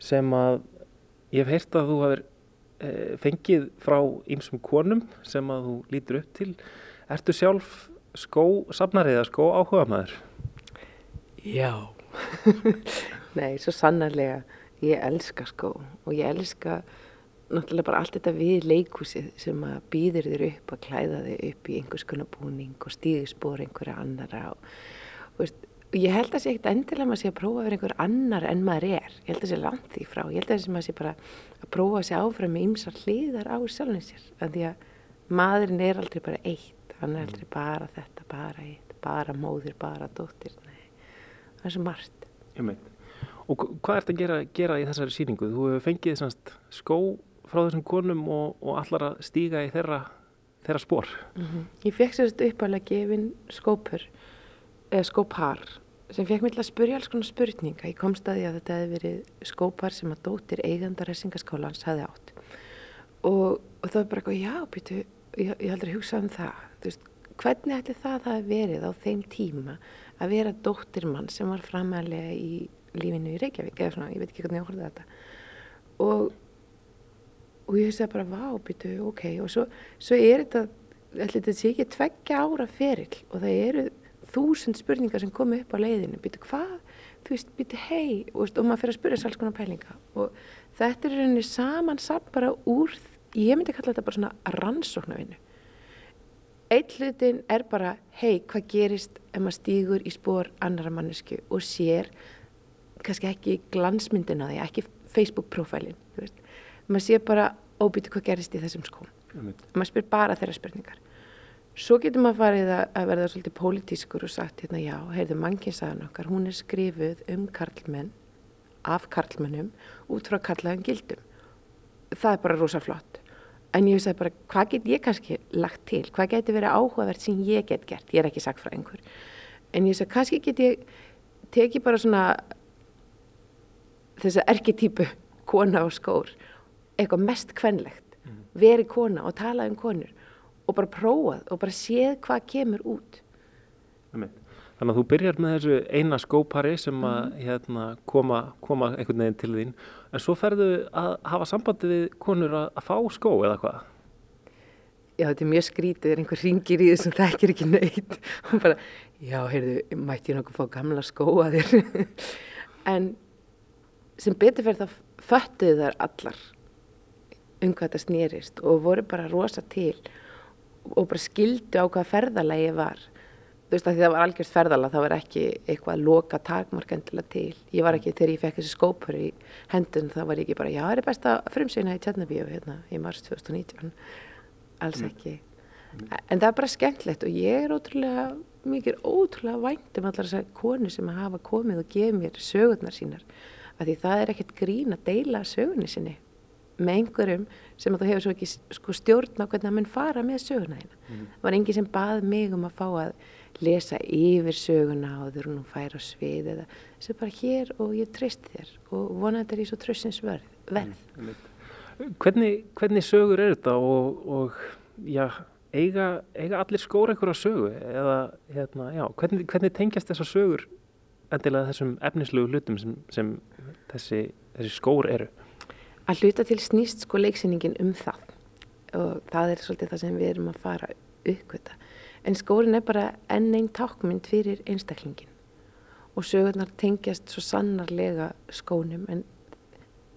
Speaker 2: sem að ég hef heyrt að þú hafið Eh, fengið frá ýmsum konum sem að þú lítur upp til. Ertu sjálf skó safnarið eða skó áhuga maður?
Speaker 10: Já. Nei, svo sannarlega ég elska skó og ég elska náttúrulega bara allt þetta við leikúsið sem að býðir þér upp að klæða þig upp í einhvers konar búning og stíðisbor einhverja annara og, og veist, ég held að það sé ekkert endilega maður sé að prófa að vera einhver annar en maður er. Ég held að það sé langt því frá. Ég held að það sé maður sé bara að prófa að sé áfram með ymsar hliðar á sjálfum sér en því að maðurinn er aldrei bara eitt hann er aldrei bara þetta, bara eitt bara móðir, bara dóttir Nei. það er svo margt
Speaker 2: Og hvað ert að gera, gera í þessari síningu? Þú hefur fengið semst, skó frá þessum konum og, og allar að stíga í þeirra, þeirra spór
Speaker 10: mm -hmm. Ég fekk sérst uppalega gefin skópur eða skópar sem fekk mér til að spurja alls konar spurninga. Ég kom staði að þetta hefði verið skópar sem að dóttir eigandar Ressingaskólans hefði átt og, og það var bara eitthvað, já, býtu, ég, ég heldur að hugsa um það. Þú veist, hvernig ætli það það að verið á þeim tíma að vera dóttir mann sem var framæðilega í lífinu í Reykjavík eða svona, ég veit ekki hvernig ég horfði þetta. Og, og ég hugsaði bara, vá, býtu, ok, og svo, svo er þetta, ætli þetta sé ekki tveggja ára ferill og það eru þúsund spurningar sem komi upp á leiðinu býtu hvað, þú veist, býtu hei og, og maður fyrir að spyrja konar pælinga. Og þetta er rauninni saman samt bara úr, ég myndi kalla þetta bara svona rannsóknarvinnu. Eitt hlutin er bara hei, hvað gerist ef maður stýgur í spór annara mannesku og sér kannski ekki glansmyndina því ekki Facebook profilin maður sé bara óbýtu hvað gerist í þessum skóm? Maður spyr bara þeirra spurningar. Svo getur maður farið að, verða svolítið pólitískur og sagt hérna já, heyrðu mannkinsaðan okkar, hún er skrifuð um karlmenn af karlmennum út frá karlæðum gildum. Það er bara rosa flott en ég veist að bara, hvað get ég kannski lagt til, hvað getur verið áhugavert sem ég get gert, ég er ekki sagt frá einhver en ég veist að kannski get ég tekið bara svona þess að erketýpu kona og skór eitthvað mest kvenlegt mm. verið kona og talað um konur og bara prófað og bara séð hvað kemur út
Speaker 2: Þannig að þú byrjar með þessu eina skópari sem að mm. hérna, koma, koma einhvern veginn til þín en svo ferðu að hafa sambandi við konur að, að fá skó eða hvað?
Speaker 10: Já, þetta er mjög skrítið, er einhver ringir í þessum það ekki ekki neitt og bara, já, heyrðu, mætti ég nokkuð fá gamla skó að þér en sem betur fyrir það föttuðu þar allar um hvað þetta snýrist og voru bara rosa til og bara skildu á hvað ferðalagi var þú veist að því það var algjörst ferðala það var ekki eitthvað að loka takmarkendilega til ég var ekki þegar ég fekk þessi skópur í hendun þá var ég ekki bara já það er besta frumsýna í Tjarnabíu hérna í mars 2019 alls mm. ekki mm. en það er bara skemmtlegt og ég er ótrúlega mikið ótrúlega vænt um allar þessar konu sem hafa komið og gefið mér sögurnar sínar að því það er ekkert grín að deila sögunni sinni með einhverjum sem að þú hefur svo ekki sko, stjórn á hvernig það mun fara með söguna þína. Mm. Það var enginn sem bað mig um að fá að lesa yfir söguna og þurfa nú að færa svið eða þessu bara hér og ég treyst þér og vona þetta er í svo tröstins verð. Mm.
Speaker 2: Hvernig, hvernig sögur er þetta og, og já, eiga, eiga allir skóra einhverja sögu eða hérna, já, hvernig, hvernig tengjast þessar sögur endilega þessum efnislegu hlutum sem, sem þessi, þessi skór eru?
Speaker 10: Að hluta til snýst sko leiksýningin um það og það er svolítið það sem við erum að fara uppkvita. En skórin er bara enn einn tákmynd fyrir einstaklingin og sögurnar tengjast svo sannarlega skónum en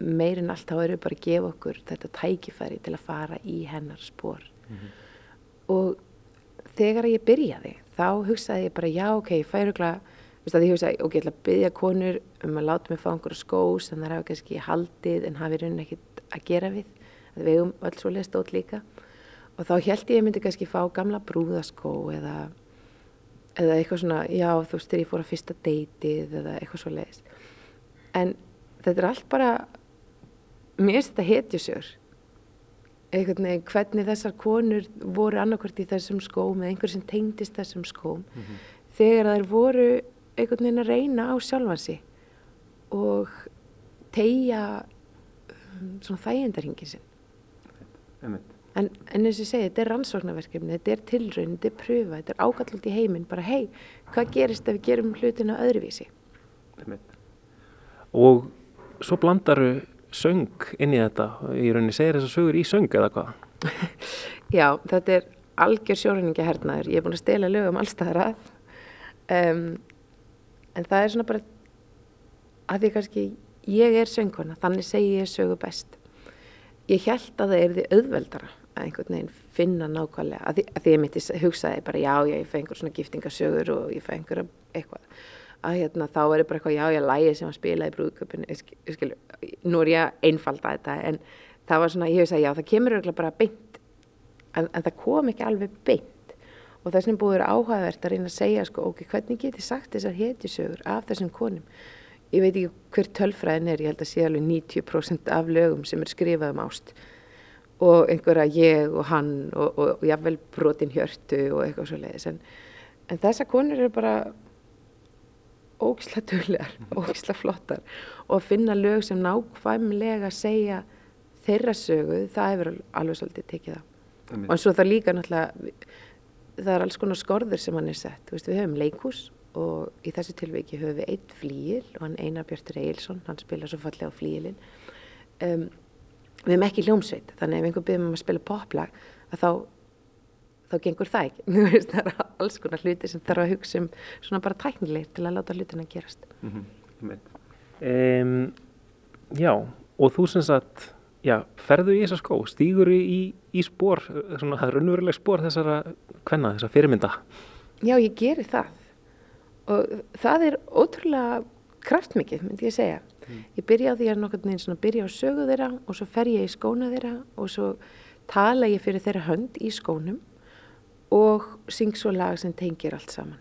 Speaker 10: meirinn allt þá eru bara að gefa okkur þetta tækifæri til að fara í hennar spór. Mm -hmm. Og þegar ég byrjaði þá hugsaði ég bara já ok, ég færu glæða Þú veist að ég hugsa, ok, ég ætla að byggja konur um að láta mig fá einhverju skó sem það hafa kannski haldið en hafi raunin ekkert að gera við. Það vegum öll svo leist út líka. Og þá held ég að ég myndi kannski fá gamla brúðaskó eða, eða eitthvað svona, já þú veist þegar ég fór að fyrsta deytið eða eitthvað svo leist. En þetta er allt bara, mér finnst þetta hetjusjör. Eitthvað nefn, hvernig þessar konur voru annarkvært í þessum skóm eða einhver sem tengdist þessum skóm. Mm -hmm. Þegar þær voru einhvern veginn að reyna á sjálfansi og tegja um, svona þægindarhingin sinn. En, en eins og ég segi, þetta er rannsóknarverkefni þetta er tilraun, þetta er pröfa þetta er ágallult í heiminn, bara hei hvað gerist ef við gerum hlutina öðruvísi?
Speaker 2: Og svo blandaru söng inn í þetta í rauninni segir þess að sögur í söng eða hvað?
Speaker 10: Já, þetta er algjör sjóræningi hernaður, ég er búin að stela lögum allstaðar að. Um, en það er svona bara að því kannski ég er söngkona, þannig segi ég sögu best. Ég held að það er því auðveldara að einhvern veginn finna nákvæmlega að því, að því ég myndi hugsaði bara já, já, ég fæ einhver svona giftingasögur og ég fæ einhver eitthvað. Að hérna þá er bara eitthvað já, já, lægi sem að spila í brúðköpun skilu, nú er ég einfald að þetta en það var svona, ég hef sagt já, það kemur bara beint en, en það kom ekki alveg beint og þess vegna búið áhugavert að reyna að segja sko, ok, hvernig geti sagt þessar hetjusögur af þessum konum? Ég veit ekki hver tölfræðin er, ég held að sé alveg 90% af lögum sem er skrifað um ást. Og einhverja ég og hann og, og, og jáfnvel brotin hjörtu og eitthvað svo leiðis en, en þessar konur eru bara ógisla duglegar, ógisla flottar. Og að finna lög sem nákvæmlega segja þeirra sögu, það hefur alveg svolítið tekið á. Og eins og það líka náttúrulega það er alls konar skorður sem hann er sett. Veist, við höfum leikús og í þessu tilveiki höfum við eitt flíil og hann Einar Björtur Eilsson, hann spila svo fallega á flíilin um, við hefum ekki hljómsveit þannig ef einhver byrjum að spila poplag að þá þá gengur það ekki. Það er alls konar hluti sem þarf að hugsa um svona bara tæknileg til að láta hlutina gerast. Mm -hmm.
Speaker 2: um, Já, og þú sem sagt já, ferðu í þessa skó, stýgur í, í spór, svona raunveruleg spór þessara hvenna, þessara fyrirmynda?
Speaker 10: Já, ég geri það og það er ótrúlega kraftmikið, myndi ég segja. Mm. Ég byrja á því að nokkur svona byrja á sögu þeirra og svo fer ég í skóna þeirra og svo tala ég fyrir þeirra hönd í skónum og syng svo lag sem tengir allt saman.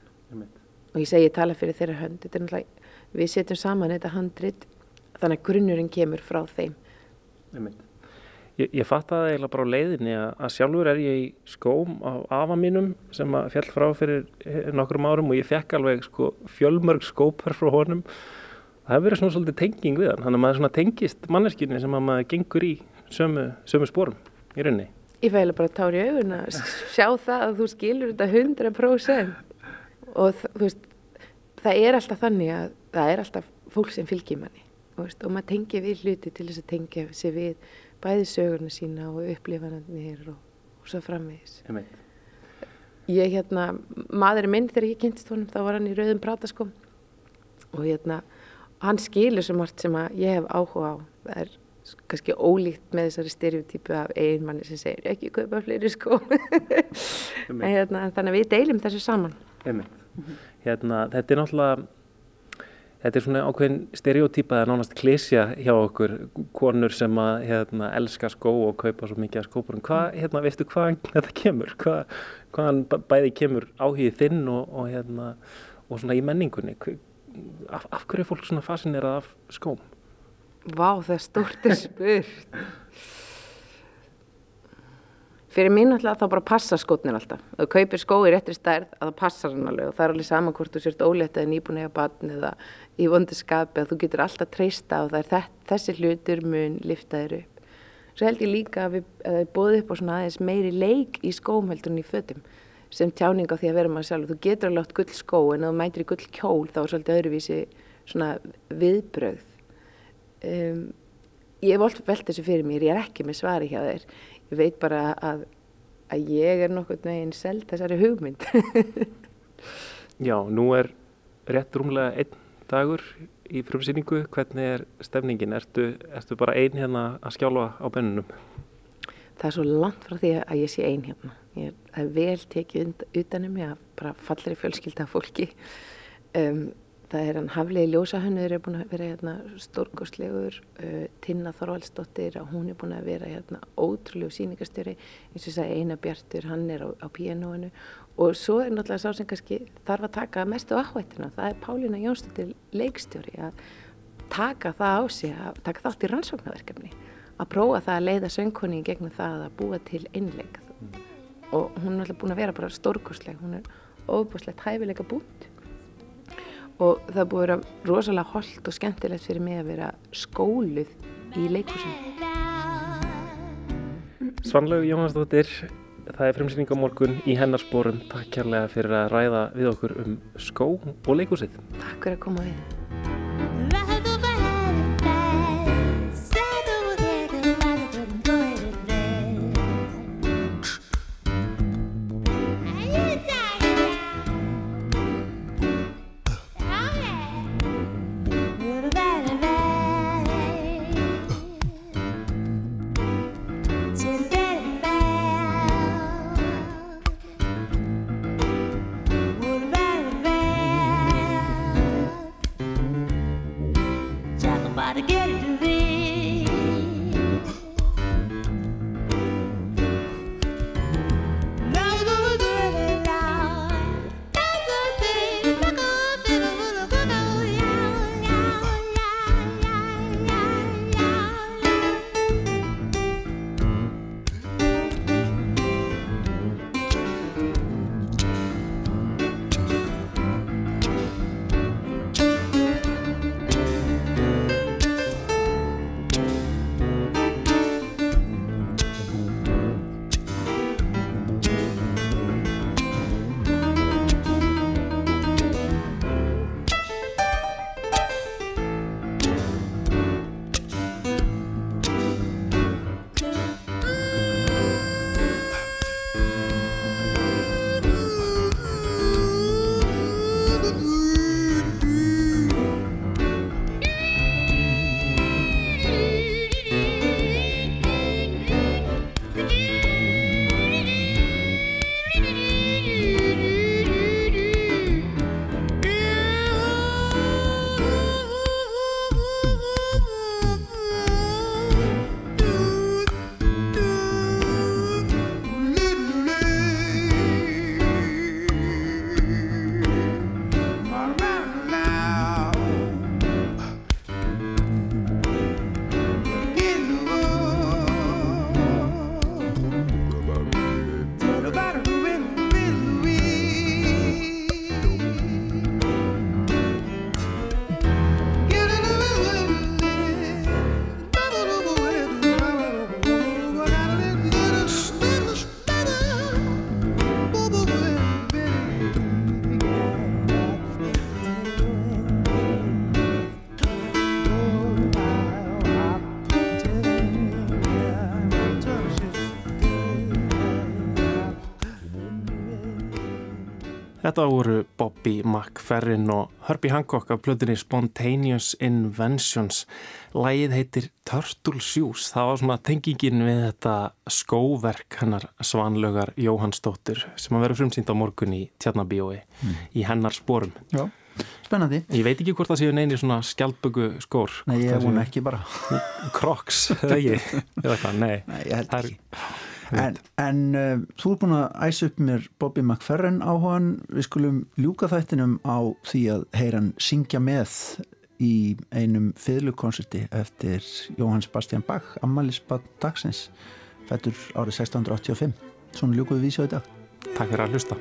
Speaker 10: Og ég segi tala fyrir þeirra hönd, þetta er náttúrulega, við setjum saman þetta handrit þannig að grunnurinn kemur frá þeim.
Speaker 2: Ég, ég fatt að það eiginlega bara á leiðinni að, að sjálfur er ég í skóm á afa mínum sem að fjall frá fyrir eh, nokkrum árum og ég fekk alveg sko, fjölmörg skópar frá honum. Það hefur verið svona svolítið tenging við hann, þannig að maður svona tengist manneskinni sem að maður gengur í sömu, sömu spórum í rauninni.
Speaker 10: Ég fæla bara tár í augun að sjá það að þú skilur þetta 100% og þú veist, það er alltaf þannig að það er alltaf fólk sem fylgir manni veist, og maður tengir við hluti til þess að tengja sig við bæði sögurna sína og upplifanarnir og, og svo framvegis. Ég hérna, maðurinn minn þegar ég kynntist honum þá var hann í rauðum prátaskom og hérna, hann skilur svo margt sem að ég hef áhuga á. Það er kannski ólíkt með þessari styrjútípu af einmanni sem segir ekki kaupa fleiri en, hérna, þannig að við deilum þessu saman.
Speaker 2: Hérna, Þetta er náttúrulega þetta er svona ákveðin stereotýpa eða nánast klísja hjá okkur konur sem að hérna, elska skó og kaupa svo mikið af skópurum hvað, hérna, veistu hvaðan þetta kemur hvað, hvaðan bæði kemur áhugið þinn og, og hérna og svona í menningunni af, af hverju er fólk svona fascinerað af skóm?
Speaker 10: Vá, það er stort er spurt. Fyrir mín alltaf þá bara passa skotnir alltaf. Þú kaupir skó í réttri stærð að það passar hann alveg og það er alveg saman hvort þú sért ólétt eða nýbúin eða batn eða í vondiskapi að þú getur alltaf treysta og það er þessi hlutur mun liftaðir upp. Svo held ég líka að við, bóðum upp á svona aðeins meiri leik í skómheldunni í fötum sem tjáning á því að vera maður sjálf. Þú getur alveg átt gull skó en þú mætir í gull kjól þá er svolítið öðruvísi svona viðbröð Um, ég hef alltaf velt þessu fyrir mér, ég er ekki með svari hjá þér ég veit bara að, að ég er nokkur neginn seld þessari hugmynd
Speaker 2: Já, nú er rétt rúmlega einn dagur í frumsýningu, hvernig er stefningin ertu, ertu bara einn hérna að skjálfa á bennunum?
Speaker 10: Það er svo langt frá því að ég sé einn hérna. Ég er vel tekið utanum ég bara fallir í fjölskylda fólki. Um Það er hann Hafliði Ljósahönnur er búin að vera hérna stórgóðslegur, uh, Tinna Þorvaldsdóttir, hún er búin að vera hérna ótrúlegu síningarstjóri, eins og þess að Einar Bjartur, hann er á, á pianoinu og svo er náttúrulega sá sem kannski þarf að taka mestu áhættina, það er Pálína Jónsdóttir leikstjóri að taka það á sig, að taka þátt í rannsóknarverkefni, að prófa það að leiða söngkonni gegnum það að búa til einleik mm. og hún er náttúrulega búin að vera bara stórgóðsleg, hún er óbúslegt hæfileika búnt og það búið að vera rosalega holdt og skemmtilegt fyrir mig að vera skóluð í leikúsinu.
Speaker 2: Svanlaug Jónasdóttir, það er fremsýning á morgun í hennarsporum. Takk kærlega fyrir að ræða við okkur um skó og leikúsið.
Speaker 10: Takk fyrir að koma við.
Speaker 2: Þetta voru Bobby McFerrin og Herbie Hancock af plötunni Spontaneous Inventions. Lægið heitir Turtle Shoes. Það var svona tengingin við þetta skóverk hennar svanlögar Jóhannsdóttir sem að vera frumsýnd á morgun í Tjarnabíói mm. í hennar sporum.
Speaker 1: Já, spennandi.
Speaker 2: Ég veit ekki hvort það séu neini svona skjálpögu skór.
Speaker 1: Nei, ég vona ekki bara.
Speaker 2: Crocs, eða ekki? Nei,
Speaker 1: ég held ekki. En, en uh, þú er búin að æsa upp mér Bobby McFerrin á hann við skulum ljúka þættinum á því að heyran syngja með í einum fiðlukonserti eftir Jóhann Sebastian Bach Amalisbad dagsins fættur árið 1685 Svona ljúkuðu við vísja í dag.
Speaker 2: Takk fyrir að hlusta